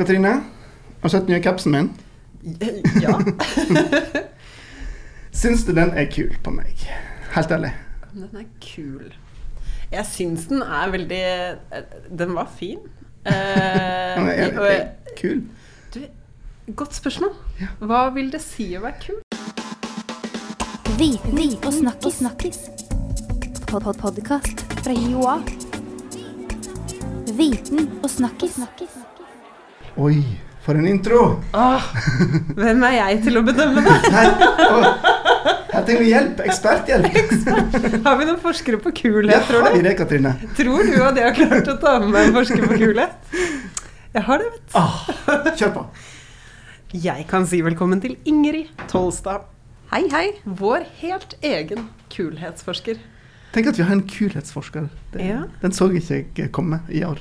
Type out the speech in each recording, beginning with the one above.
Katrine, har du sett nye capsen min? Ja. Syns du den er kul på meg? Helt ærlig. Den er kul. Jeg syns den er veldig Den var fin. Eh, Den er, er kul. du, godt spørsmål. Hva vil det si å være kul? Viten og snakkis. snakkis. Pod -pod Podkast fra Joa. Viten og snakkis. Oi, for en intro! Åh, hvem er jeg til å bedømme det? Her, å, her trenger vi hjelp. Eksperthjelp. Har vi noen forskere på Ja, kulhet, tror har vi det, Katrine? Tror du at jeg har klart å ta med meg en forsker på kulhet? Jeg har det, vet du. Ah, kjør på. Jeg kan si velkommen til Ingrid Tolstad. Hei, hei. Vår helt egen kulhetsforsker. Tenk at vi har en kulhetsforsker. Det, Ja. Den så ikke jeg komme i år.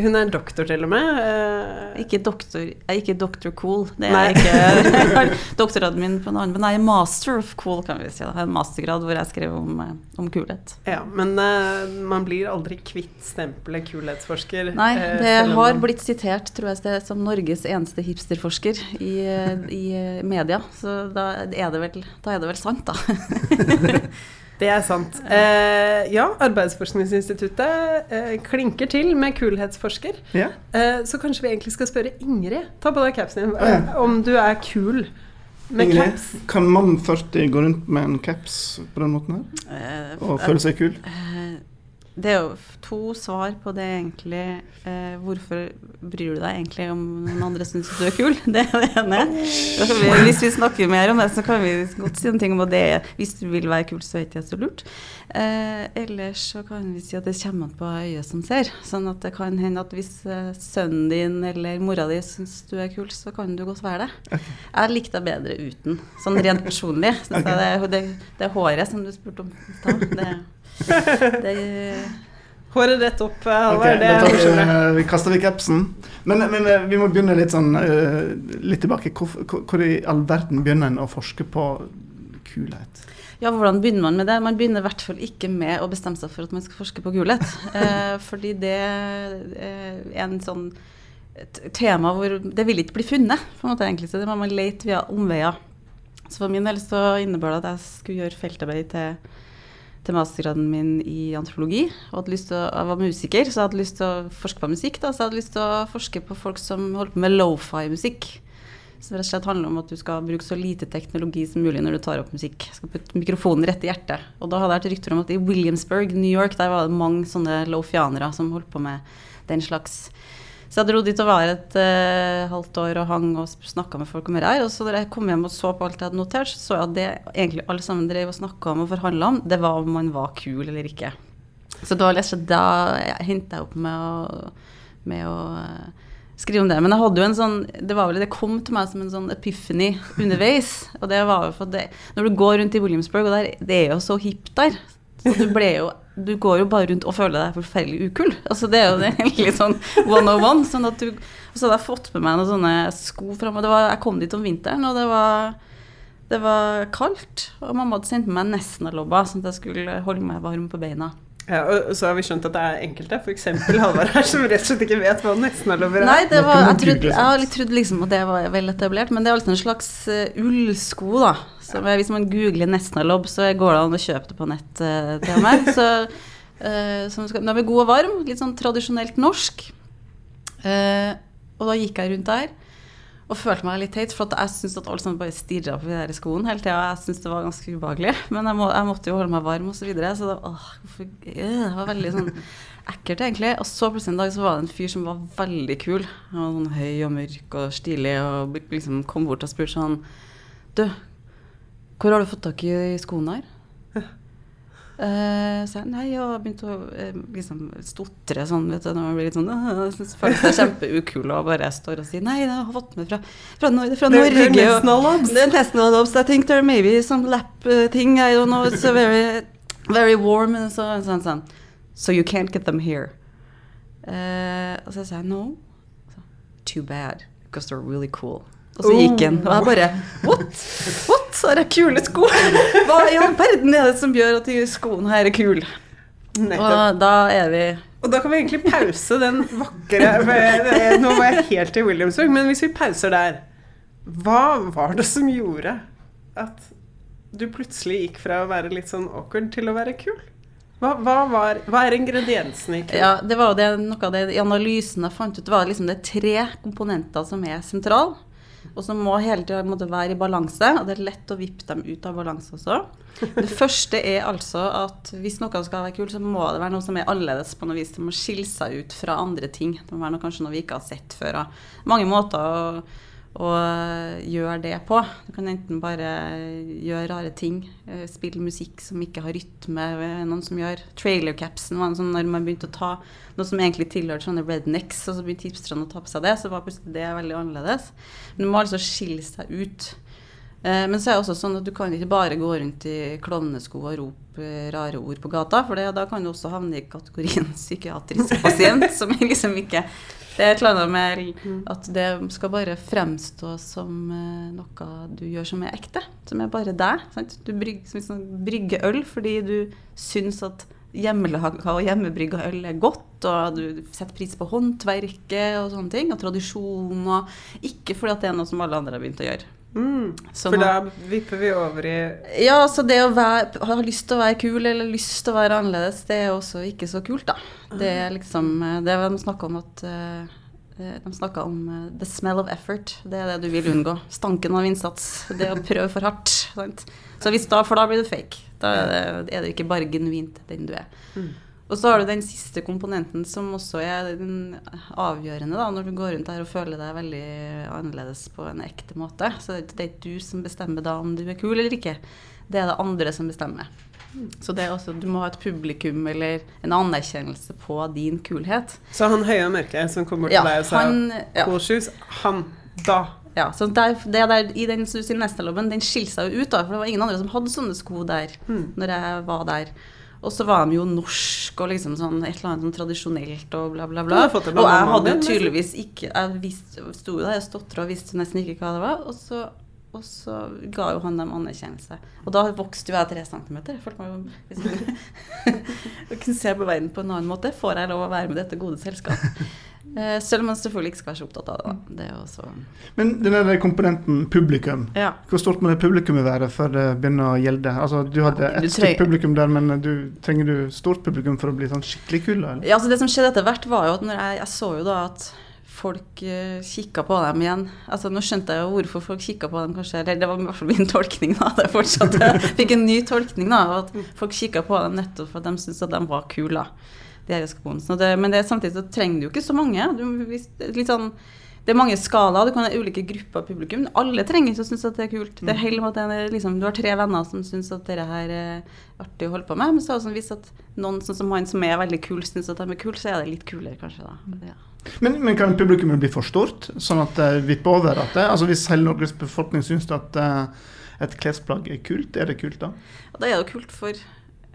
Hun er doktor, til og med. Eh, Ikke doktor, jeg er ikke doktor cool. Det er Nei. ikke doktorgraden min på en annen, men jeg er master of cool, kan vi si. Jeg har en mastergrad hvor jeg skrev om, eh, om kulhet. Ja, men uh, man blir aldri kvitt stempelet kulhetsforsker. Nei, det uh, har man- blitt sitert, tror jeg, som Norges eneste hipsterforsker i, i media. Så da er det vel, er det vel sant, da. Det er sant. Eh, ja, Arbeidsforskningsinstituttet eh, klinker til med kulhetsforsker. Ja. Eh, så kanskje vi egentlig skal spørre Ingrid, ta på deg capsen din, ja. eh, om du er kul med Ingrid, caps. kan mann 40 gå rundt med en caps på den måten her? Eh, Og føle seg kul? Det er jo to svar på det egentlig. Eh, hvorfor bryr du deg egentlig om noen andre syns du er kul? Det er det ene. Vi, hvis vi snakker mer om det, så kan vi godt si noen ting om det Hvis du vil være kul, så er ikke det så lurt. Eh, ellers så kan vi si at det kommer an på øyet som ser. Sånn at det kan hende at hvis eh, sønnen din eller mora di syns du er kul, så kan du godt være det. Jeg likte deg bedre uten, sånn rent personlig. Synes det, det, det håret som du spurte om i stad, det, det Håret rett opp, Okay, Ok, da tar vi, det vi kaster vi capsen. Men, men eh, vi må begynne litt sånn eh, litt tilbake. Hvor, hvor, i all verden begynner en å forske på kulhet? Ja, hvordan begynner man med det? Man begynner i hvert fall ikke med å bestemme seg for at man skal forske på kulhet. Eh, fordi det eh, er en sånn et tema hvor det vil ikke bli funnet, på en måte egentlig. Så det må man lete via omveier. Så for min del så innebar det at jeg skulle gjøre feltarbeid til, til mastergraden min i antropologi. Og hadde lyst til å, jeg var musiker, så jeg hadde lyst til å forske på musikk. Da, så jeg hadde lyst til å forske på folk som holdt på med lofi-musikk. Som rett og slett handler om at du skal bruke så lite teknologi som mulig når du tar opp musikk. Jeg skal putte mikrofonen rett i hjertet. Og da hadde jeg hørt rykter om at i Williamsburg, New York, der var det mange sånne lofianere som holdt på med den slags. Så jeg dro dit og var et uh, halvt år og hang og snakka med folk om det her. Og så da jeg kom hjem og så på alt jeg hadde notert, så så jeg at det egentlig alle sammen drev og snakka om og forhandla om, det var om man var kul eller ikke. Så da, da endte jeg opp med å, med å eh, skrive om det. Men jeg hadde jo en sånn Det var vel, det kom til meg som en sånn epiphany underveis. Og det var jo for det Når du går rundt i Williamsburg, og der, det er jo så hipt der så du ble jo Du går jo bare rundt og føler deg forferdelig ukul. Altså det er jo det egentlig sånn one on one. Sånn at du så hadde jeg fått med meg noen sånne sko fram, og det var, jeg kom dit om vinteren, og det var det var kaldt, og mamma hadde sendt meg Nesna-lobba, sånn at jeg skulle holde meg varm på beina. Ja, og så har vi skjønt at det er enkelte, f.eks. Halvard her, som rett og slett ikke vet hva Nesna-lobber er. Nei, det var, jeg, trodde, jeg har litt trodd liksom at det var vel etablert, men det er alltid en slags eh, ullsko, da. Så hvis man googler Nesnalob, så går det an å kjøpe det på nett eh, til meg. Så, eh, som skal, den er god og varm, litt sånn tradisjonelt norsk. Eh, og da gikk jeg rundt der og følte meg litt teit, for jeg syntes at alle sammen bare stirra på de skoene hele tida. Jeg syntes det var ganske ubehagelig, men jeg, må, jeg måtte jo holde meg varm og så videre. Så det, åh, hvorfor, øh, det var veldig sånn ekkelt, egentlig. Og så plutselig en dag så var det en fyr som var veldig kul. Han var sånn høy og mørk og stilig og liksom kom bort og spurte sånn Du, hvor har du fått tak i skoene her? Uh, så jeg nei, jeg har begynt å uh, liksom stotre sånn, vet du, når man blir litt sånn uh, Jeg synes føles det kjempeukul og bare står og sier nei, jeg har fått med fra, fra, Nor fra Norge. det er og- Nesna-lobs. Det er Nesna-lobs. I think there may be some lap uh, thing. I don't know. It's very, very warm. And så, sånn, sånn. So you can't get them here. Uh, og så sa jeg no. So, Too bad, because they're really cool. Og så gikk han, og jeg bare What? What? Har jeg kule sko! Hva i all verden er det som gjør at de skoene her er kule? Og da er vi Og da kan vi egentlig pause den vakre Nå var jeg helt i Williamsburg, men hvis vi pauser der Hva var det som gjorde at du plutselig gikk fra å være litt sånn awkward til å være kul? Hva, hva, var, hva er ingrediensene i kul? Ja, det var det, noe av det i analysen jeg fant ut. Var liksom det tre komponenter som er sentrale, og som må hele tida være i balanse. Og det er lett å vippe dem ut av balanse også. Det første er altså at hvis noe skal være kult, så må det være noe som er annerledes på noe vis. Det må skille seg ut fra andre ting. Det må være noe, kanskje noe vi ikke har sett før. Mange måter å, gjør det på. Du kan enten bare gjøre rare ting, eh, spille musikk som ikke har rytme. eh, Noen som gjør trailercapsen var en sånn når man begynte å ta noe som egentlig tilhørte sånne rednecks, og så begynte hipsterne å ta på seg det, så var plutselig det veldig annerledes. Men du må altså skille seg ut. Eh, Men så er det også sånn at du kan ikke bare gå rundt i klovnesko og rope rare ord på gata, for det, da kan du også havne i kategorien psykiatrisk pasient, som liksom ikke Det er et eller annet med at det skal bare fremstå som eh, noe du gjør som er ekte, som er bare deg. Sant? Du brygger, liksom brygger øl fordi du syns at hjemmelaga og hjemmebrygga øl er godt, og du setter pris på håndverket og sånne ting, og tradisjon, og ikke fordi det er noe som alle andre har begynt å gjøre. Mm, for da vipper vi over i Ja, så det å være, ha lyst til å være kul eller lyst til å være annerledes, det er også ikke så kult, da. Det er liksom Det er de snakka om at eh, de snakker om eh, the smell of effort. Det er det du vil unngå. Stanken av innsats. Det å prøve for hardt. Sant? Så hvis da, for da blir du fake. Da er det, er det ikke bare genuint den du er. Mm. Og så har du den siste komponenten som også er den avgjørende da, når du går rundt her og føler deg veldig annerledes på en ekte måte. Så det er ikke du som bestemmer da om du er kul eller ikke. Det er det andre som bestemmer. Så det er også, du må ha et publikum eller en anerkjennelse på din kulhet. Så han høye og mørke som kom bort Ja, til deg og sa han, ja. cool shoes, han da Ja, så der, det der, I den Nesta-lobben, den skilte seg jo ut, da, for det var ingen andre som hadde sånne sko der Mm. når jeg var der. Og så var de jo norsk og liksom sånn et eller annet sånn tradisjonelt og bla, bla, bla. Og jeg hadde jo liksom. tydeligvis ikke Jeg visste, sto der jeg stotra og visste nesten ikke hva det var. Og så, og så ga jo han dem anerkjennelse. Og da vokste jo jeg tre centimeter. Følte meg jo liksom, kunne se på verden på en annen måte. Får jeg lov å være med dette gode selskap? Eh, Selv om man selvfølgelig ikke skal være så opptatt av det. Det er også Men den komponenten publikum, Ja. hvor stort må det publikummet være før det begynner å gjelde? Altså, Du hadde ett stykke publikum der, men du, trenger du stort publikum for å bli sånn skikkelig kul? Eller? Ja, altså Det som skjedde etter hvert, var jo at jeg, jeg så jo da at folk uh, kikka på dem igjen. Altså Nå skjønte jeg jo hvorfor folk kikka på dem, kanskje. Eller det var i hvert fall min tolkning. da, det fortsatte. Jeg fikk en ny tolkning da, at folk kikka på dem nettopp for at de syntes at de var kule. da, de her. Det, men det, samtidig så trenger du jo ikke så mange. Du, hvis, sånn, det er mange skalaer, du kan ha ulike grupper av publikum. Alle trenger ikke å synes at det er kult. Det er hele måten, det er liksom, du har tre venner som syns at dette her er artig å holde på med. Men så er det sånn hvis at noen sånn som han som er veldig kul, syns at de er kule, så er det litt kulere kanskje, da. Ja. Men, men kan publikummet bli for stort, sånn at det vipper over? At det, altså Hvis hele Norges befolkning syns at eh, et klesplagg er kult, er det kult da? Ja, da er det kult for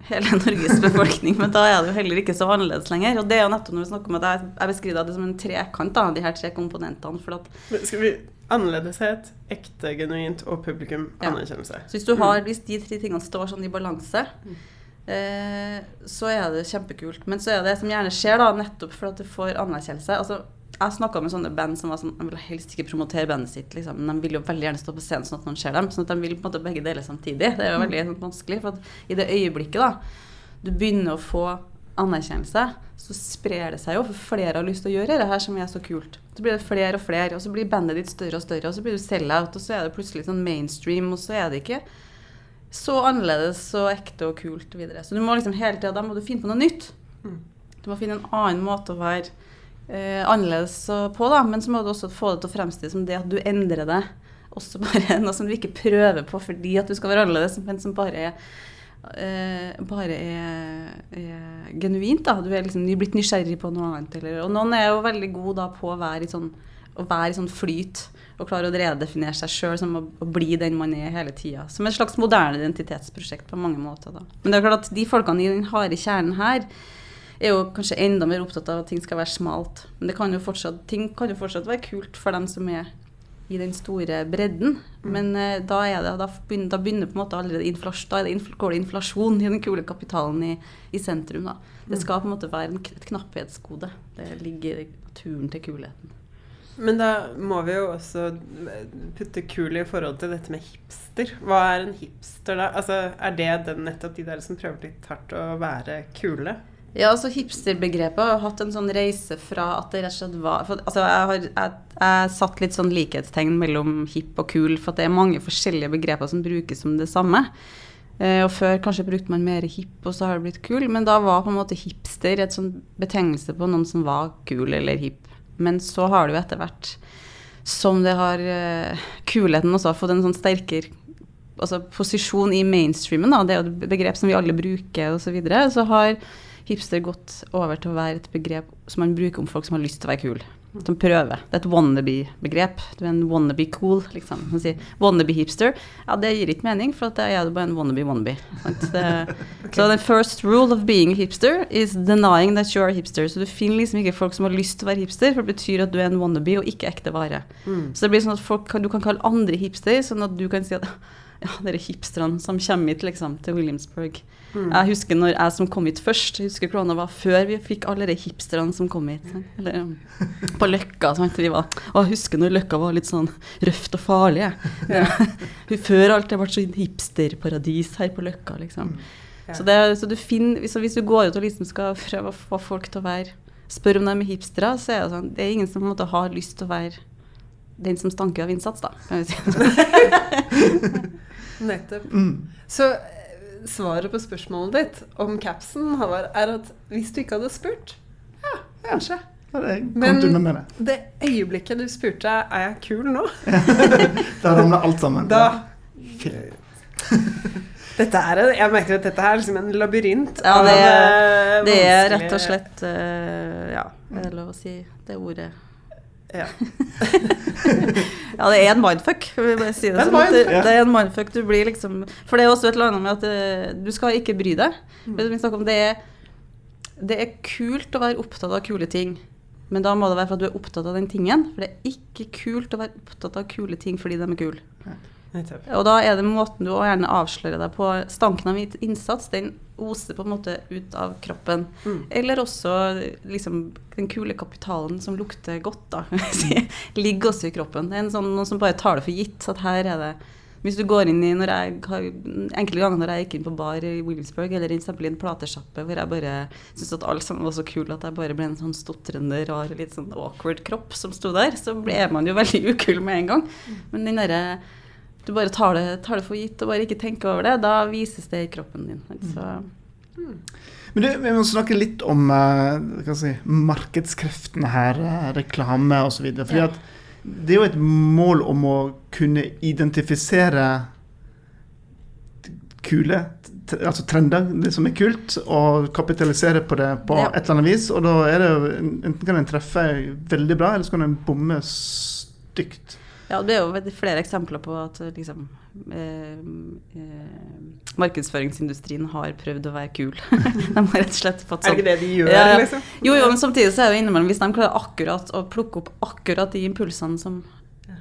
hele Norges befolkning, men da er det jo heller ikke så annerledes lenger. Og det er jo nettopp når vi snakker om at jeg, jeg beskriver det som en trekant, da, de her tre komponentene. For at Men Skal vi Annerledeshet, ekte, genuint og publikum Ja. anerkjennelse. Så hvis, du har, hvis de tre tingene står sånn i balanse, eh, så er det kjempekult. Men så er det det som gjerne skjer, da, nettopp for at du får anerkjennelse. Altså, jeg snakka med sånne band som var sånn, de vil helst ikke promotere bandet sitt, liksom, men de vil jo veldig gjerne stå på scenen sånn at noen ser dem. sånn at de vil på en måte begge deler samtidig. Det er jo veldig sånn, vanskelig. For i det øyeblikket da, du begynner å få anerkjennelse, så sprer det seg jo, for flere har lyst til å gjøre det her som er så kult. Så blir det flere og flere, og så blir bandet ditt større og større, og så blir du sell-out, og så er det plutselig sånn mainstream, og så er det ikke så annerledes og ekte og kult videre. Så du må liksom hele tida, da må du finne på noe nytt. Mm. Du må finne en annen måte å være eh, annerledes på, da, men så må du også få det til å fremstå som det at du endrer det. Også bare noe som du ikke prøver på fordi at du skal være annerledes, men som bare er eh, bare er, er genuint. da, Du er liksom blitt nysgjerrig på noe annet. Eller, og noen er jo veldig gode da på å være i sånn, være i sånn flyt og klare å redefinere seg sjøl som å, å bli den man er hele tida. Som et slags moderne identitetsprosjekt på mange måter. da. Men det er klart at de folkene i den harde kjernen her er jo kanskje enda mer opptatt av at ting skal være smalt. Men det kan jo fortsatt, ting kan jo fortsatt være kult for dem som er i den store bredden. Men uh, da, er det, da, begynner, da begynner på en måte allerede inflasjon, da det går det inflasjon i den kule kapitalen i, i sentrum. Da. Det skal på en måte være en, et knapphetsgode. Det ligger i naturen til kulheten. Men da må vi jo også putte kul i forhold til dette med hipster. Hva er en hipster da? Altså, er det den, nettopp de der som prøver litt hardt å være kule? Ja, altså Hipsterbegrepet har hatt en sånn reise fra at det rett og slett var for, altså Jeg har jeg, jeg satt litt sånn likhetstegn mellom hip og kul, for at det er mange forskjellige begreper som brukes som det samme. Eh, og Før kanskje brukte man mer hip, og så har det blitt kul. Men da var på en måte hipster et sånn betegnelse på noen som var kul eller hip. Men så har det jo etter hvert, som det har eh, Kulheten også har fått en sånn sterkere altså posisjon i mainstreamen, da, det er jo et begrep som vi alle bruker osv., så, videre, så har hipster gått over til å være et begrep som man bruker om folk som har lyst til å være kul. Som prøver. Det er et wannabe-begrep. Du er en wannabe cool, liksom. Man sier wannabe hipster. Ja, det gir ikke mening, for at da er du bare en wannabe wannabe. Så the first rule of being a hipster is denying that you are a hipster. Så du finner liksom ikke folk som har lyst til å være hipster, for det betyr at du er en wannabe og ikke ekte vare. Så det blir sånn at folk kan, du kan kalle andre hipster, sånn at du kan si at ja, dere hipsterne som kommer hit liksom, til Williamsburg. Jeg husker når jeg som kom hit først, jeg husker korona var før vi fikk alle de hipsterne som kom hit. sant? Eller um, på Løkka. Sant? Vi var, og jeg husker når Løkka var litt sånn røft og farlig. Ja. Før alt det ble så hipsterparadis her på Løkka, liksom. Så, det, så du finner, hvis, hvis du går ut og liksom skal prøve å få folk til å være Spør om de er hipstere, så er det sånn Det er ingen som på en måte har lyst til å være den som stanker av innsats, da. Kan vi si. Nettopp. Mm. Så eh, svaret på spørsmålet ditt om capsen, Halvard, er at hvis du ikke hadde spurt Ja, kanskje. Ja, det Men- det. Det øyeblikket du spurte er jeg kul nå, Da ramler alt sammen. da dette er, Jeg merker at dette er liksom en labyrint. Ja, det er, eh, det er rett og slett eh, Ja, er lov å si det ordet? Ja. Ja, det er en mindfuck. vil jeg bare si det, Det er en sånn det, mindfuck. det er en mindfuck. Du blir liksom For det er også et eller annet med at eh, du skal ikke bry deg. Mm. Vi om det er, det er kult å være opptatt av kule ting. Men da må det være for at du er opptatt av den tingen. For det er ikke kult å være opptatt av kule ting fordi de er kule. Og da er det måten du også gjerne avslører deg på. Stanken av innsats, den oser på en måte ut av kroppen. Mm. Eller også liksom den kule kapitalen som lukter godt, da. Ligger også i kroppen. Det er en sånn, noen som bare tar det for gitt. At her er det Hvis du går inn i når jeg har, Enkelte ganger når jeg gikk inn på bar i Williamsburg, eller i en platesjappe hvor jeg bare syntes at alt sammen var så kul at jeg bare ble en sånn stotrende, rar, litt sånn awkward kropp som sto der, så ble man jo veldig ukul med en gang. Men den derre du bare tar det, tar det for gitt og bare ikke tenker over det, da vises det i kroppen din. Så, Men du, vi må snakke litt om eh, hva si, markedskreftene her, eh, reklame osv. Ja. det er jo et mål om å kunne identifisere kule altså trender, det som er kult, og kapitalisere på det på Ja. et eller annet vis. Og da er det jo enten kan en treffe veldig bra, eller så kan en bomme stygt. Ja, det er jo flere eksempler på at liksom eh, eh, markedsføringsindustrien har prøvd å være kul. de har rett og slett fått sånn Er sånn det ikke det de gjør, Ja, ja. liksom? Jo, jo, men samtidig så er det innimellom Hvis de klarer akkurat å plukke opp akkurat de impulsene som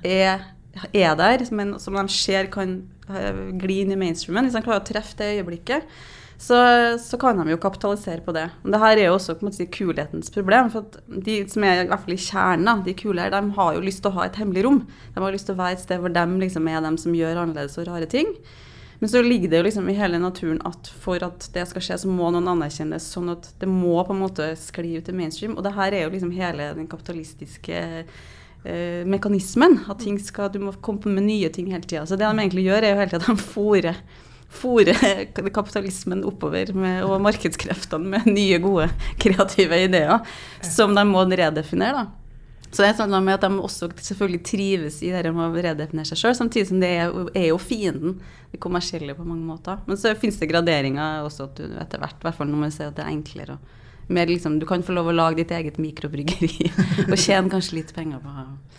er, er der, men som de ser kan eh, gli inn i mainstreamen, hvis de klarer å treffe det øyeblikket, så, så kan de jo kapitalisere på det. Men det her er jo også på en måte, kulhetens problem. For de som er i hvert fall i kjernen, de kule her, de har jo lyst til å ha et hemmelig rom. De har lyst til å være et sted hvor de liksom er dem som gjør annerledes og rare ting. Men så ligger det jo liksom i hele naturen at for at det skal skje, så må noen anerkjennes. Sånn at det må på en måte skli ut til mainstream. Og det her er jo liksom hele den kapitalistiske eh, mekanismen. At ting skal, du må komme med nye ting hele tida. Så det de egentlig gjør, er jo hele tida at de fôrer fôrer kapitalismen oppover med, og markedskreftene med nye, gode, kreative ideer som de må redefinere. da. Så det er sånn med at de også selvfølgelig trives i det med å redefinere seg sjøl, samtidig som det er, jo- er jo fienden, det kommersielle på mange måter. Men så finnes det graderinger også at du etter hvert, i hvert fall når man ser at det er enklere. og Mer liksom, du kan få lov å lage ditt eget mikrobryggeri og tjene kanskje litt penger på på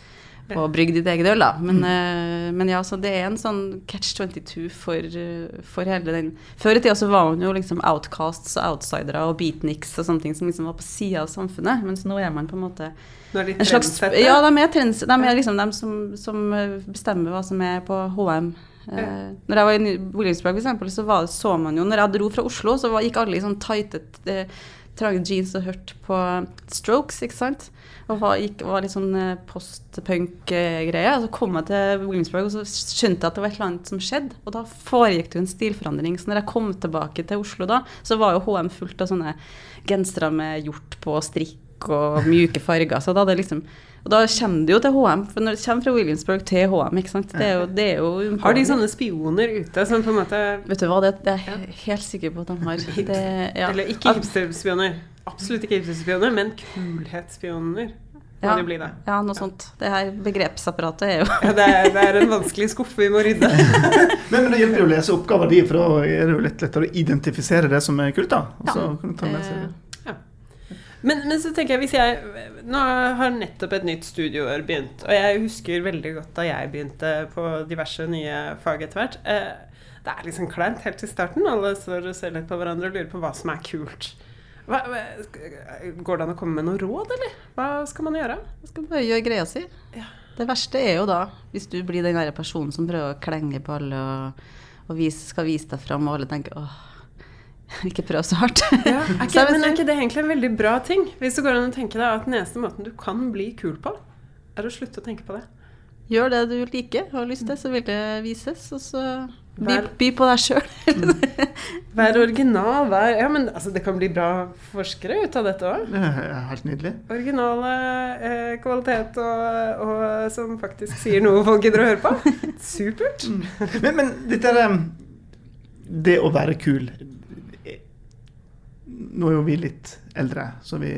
å brygge ditt eget øl, da. Men, eh, men ja, så det er en sånn catch 22 for, eh, for hele den Før i tida så var man jo liksom outcasts og outsidere og beatniks og sånne ting som liksom var på sida av samfunnet, mens nå er man på en måte en slags, ja, de er, trends, de er liksom de som, som eh, bestemmer hva som er på HM. Ja. Når jeg var i Williamsburg, eksempel, så var, så man jo Når jeg dro fra Oslo, så var, gikk alle i sånn tighte, eh, trange jeans og hørte på Strokes, ikke sant? Og var, gikk, var litt sånn eh, post-punk-greie. Og så kom jeg til Williamsburg, og så skjønte jeg at det var et eller annet som skjedde. Og da foregikk det jo en stilforandring. Så når jeg kom tilbake til Oslo da, så var jo HM fullt av sånne gensere med hjort på strikk og mjuke farger. Så da hadde liksom og da kommer det jo til HM, for når det kommer fra Williamsburg til HM, ikke sant. Det er jo, det er jo Har de sånne spioner ute som på en måte Vet du hva, det, det er jeg helt sikker på at de har. Det, ja. Eller ikke hipsterspioner. Absolutt ikke hipsterspioner, men kulhetsspioner. Ja. Ja, noe sånt. Det her begrepsapparatet er jo Ja, det, er, det er en vanskelig skuffe vi må rydde. Men, men det hjelper jo å lese oppgaver de, for da er det jo litt lettere å identifisere det som er kult. da. Og så kan du ta med seg det. Men, men så tenker jeg, hvis jeg Nå har nettopp et nytt studieår begynt, og jeg husker veldig godt da jeg begynte på diverse nye fag etter hvert. Eh, det er liksom kleint helt til starten. Alle står og ser litt på hverandre og lurer på hva som er kult. Hva, går det an å komme med noe råd, eller? Hva skal man gjøre? Man skal bare gjøre greia si. Ja. Det verste er jo da hvis du blir den der personen som prøver å klenge på alle og, og vise, skal vise deg fram, og alle tenker åh, ikke prøv så hardt. Ja, er ikke, men er ikke det egentlig en veldig bra ting? Hvis det går an å tenke deg at den eneste måten du kan bli kul på, er å slutte å tenke på det. Gjør det du liker og har lyst til, så vil det vises. Og så by, by på deg sjøl. Vær original, vær Ja, men altså, det kan bli bra forskere ut av dette òg. Helt nydelig. Originale eh, kvalitet og, og som faktisk sier noe folk gidder å høre på. Supert. Men, men dette er Det å være kul eh, Nå er jo vi litt eldre, så vi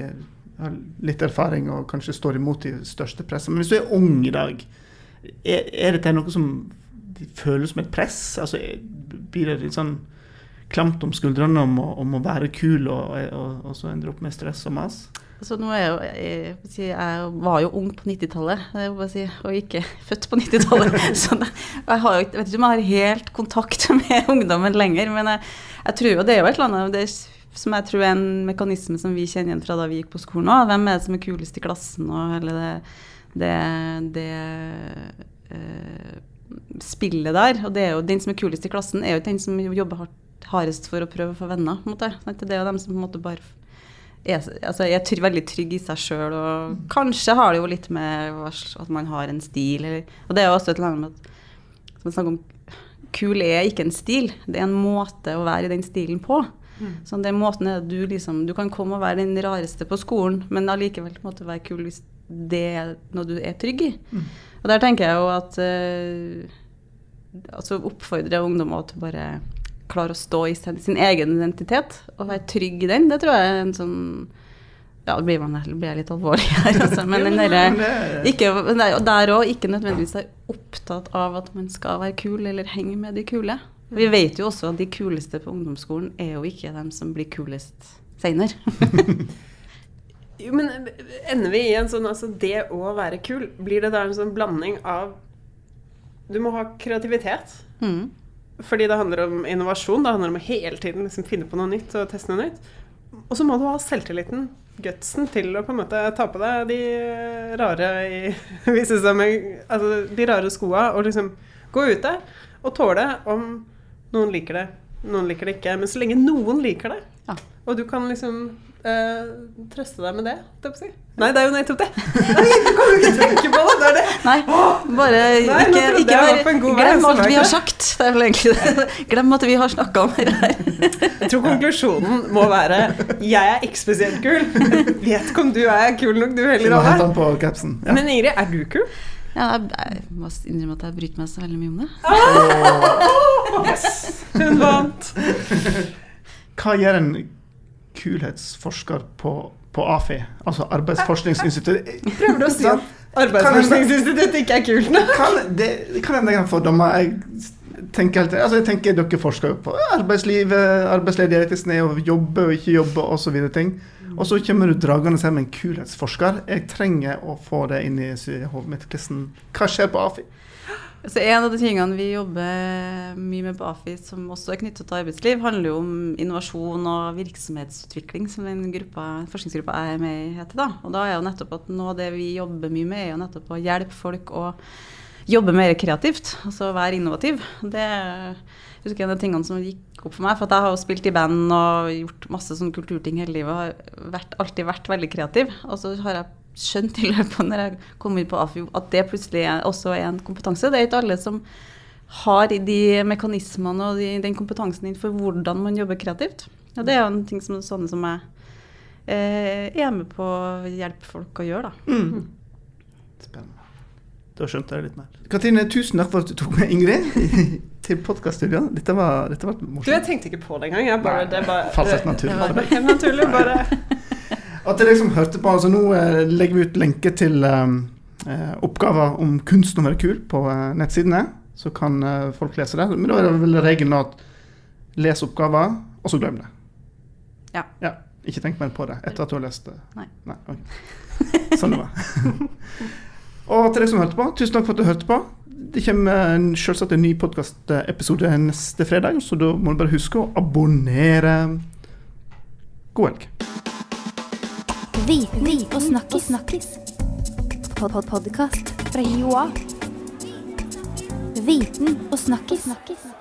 har litt erfaring og kanskje står imot de største pressene. Men hvis du er ung i dag, er, er dette noe som føles som et press? Altså, blir det litt sånn klamt om skuldrene om, om å være kul, og, og, og så ender det opp med stress og mas? Så nå er jeg, jo, jeg, jeg var jo ung på 90-tallet, det må jeg bare si, og ikke født på 90-tallet. Så det, jeg har jo ikke, vet ikke om jeg har helt kontakt med ungdommen lenger, men jeg, jeg tror jo det er jo et eller annet det som jeg tror er en mekanisme som vi kjenner igjen fra da vi gikk på skolen òg. Hvem er det som er kulest i klassen, og hele det, det, det eh, spillet der. Og det er jo den som er kulest i klassen, er jo den som jobber hardt, hardest for å prøve å få venner. på en måte. Det er jo dem som på en måte bare er, altså, er veldig trygg i seg sjøl, og kanskje har det jo litt med at man har en stil, eller Og det er jo også et eller annet med at som snakker om, Kul er ikke en stil, det er en måte å være i den stilen på. Så den måten er at du liksom Du kan komme og være den rareste på skolen, men allikevel på en måte være kul hvis det er noe du er trygg i. Og der tenker jeg jo at eh, Altså oppfordre ungdommer til bare klare å stå i sin, egen identitet og være trygg i den. Det tror jeg er en sånn Ja, da blir, blir jeg litt alvorlig her, altså. Men den derre er der òg ikke nødvendigvis er opptatt av at man skal være kul eller henge med de kule. Vi vet jo også at de kuleste på ungdomsskolen er jo ikke dem som blir kulest seinere. Jo, men ender vi i en sånn Altså, det å være kul, blir det da en sånn blanding av Du må ha kreativitet. Mm. Fordi det handler om innovasjon. Det handler om å hele tiden liksom finne på noe nytt og teste noe nytt. Og så må du ha selvtilliten, gutsen, til å på en måte ta på deg de rare i altså de rare skoa og liksom gå ut der og tåle om noen liker det, noen liker det ikke. Men så lenge noen liker det, Ja. og du kan liksom eh, trøste deg med det, holdt jeg på å si. Nei, det er jo nettopp det. Nei, du kan jo ikke tenke på det! Det er det. Nei, bare Nei, ikke, ikke vei, glem alt vi har sagt. Det er vel egentlig det. Glem at vi har snakka om det her. Jeg tror konklusjonen må være Jeg er ikke spesielt kul. Vet ikke om du er kul nok, du heller, capsen. Ja. Men Ingrid, er du kul? Ja, jeg, jeg må innrømme at jeg bryter meg så veldig mye om det. Hun vant. Hva gjør en kulhetsforsker på, på AFI, altså Arbeidsforskningsinstituttet? Prøver du å si at Arbeidsforskningsinstituttet ikke er kult nok? Kan, det, kan hende jeg har fordommer. Jeg tenker, alltid, altså jeg tenker Dere forsker jo på arbeidslivet, arbeidsledighet, å jobbe og ikke jobbe osv. Og så kommer du dragende her med en kulhetsforsker. Jeg trenger å få det inn i hodet mitt. Hva skjer på AFI? Så En av de tingene vi jobber mye med på AFI, som også er knyttet til arbeidsliv, handler jo om innovasjon og virksomhetsutvikling, som den gruppa, forskningsgruppa jeg er med i heter. da. Og da er jo nettopp at Noe av det vi jobber mye med, er jo nettopp å hjelpe folk å jobbe mer kreativt. Altså være innovativ. Det husker en av de tingene som gikk opp for meg, for jeg har jo spilt i band og gjort masse sånn kulturting hele livet og har vært, alltid vært veldig kreativ. Og så har jeg skjønt i løpet når jeg kom inn på AFI at det plutselig er, også er en kompetanse. Det er ikke alle som har de mekanismene og de, den kompetansen inn for hvordan man jobber kreativt. Og det er jo en ting som sånne som jeg eh, er med på å hjelpe folk å gjøre, da. Mm. Spennende. Da skjønte jeg litt mer. Katrine, tusen takk for at du tok med Ingrid til podkaststudioet. Dette, var, dette var Du, jeg tenkte ikke på det engang. Jeg bare, det bare, Falt naturlig. Det var helt naturlig. Bare At deg som hørte på, altså Nå eh, legger vi ut lenke til eh, eh, oppgaver om kunsten å være kul på eh, nettsidene. Så kan eh, folk lese det. Men da er det vel regelen at les oppgaver, og så glem det. Ja. Ikke tenk mer på det etter at du har lest det. Nei. ok. Sånn det var. og til deg som hørte på, tusen takk for at du hørte på. Det kommer en- selvsagt en ny podkastepisode neste fredag, så da må du bare huske å abonnere. God helg. Viten og snakkis. snakkis. Pod -pod Podkast fra Joa. Viten og snakkis. snakkis.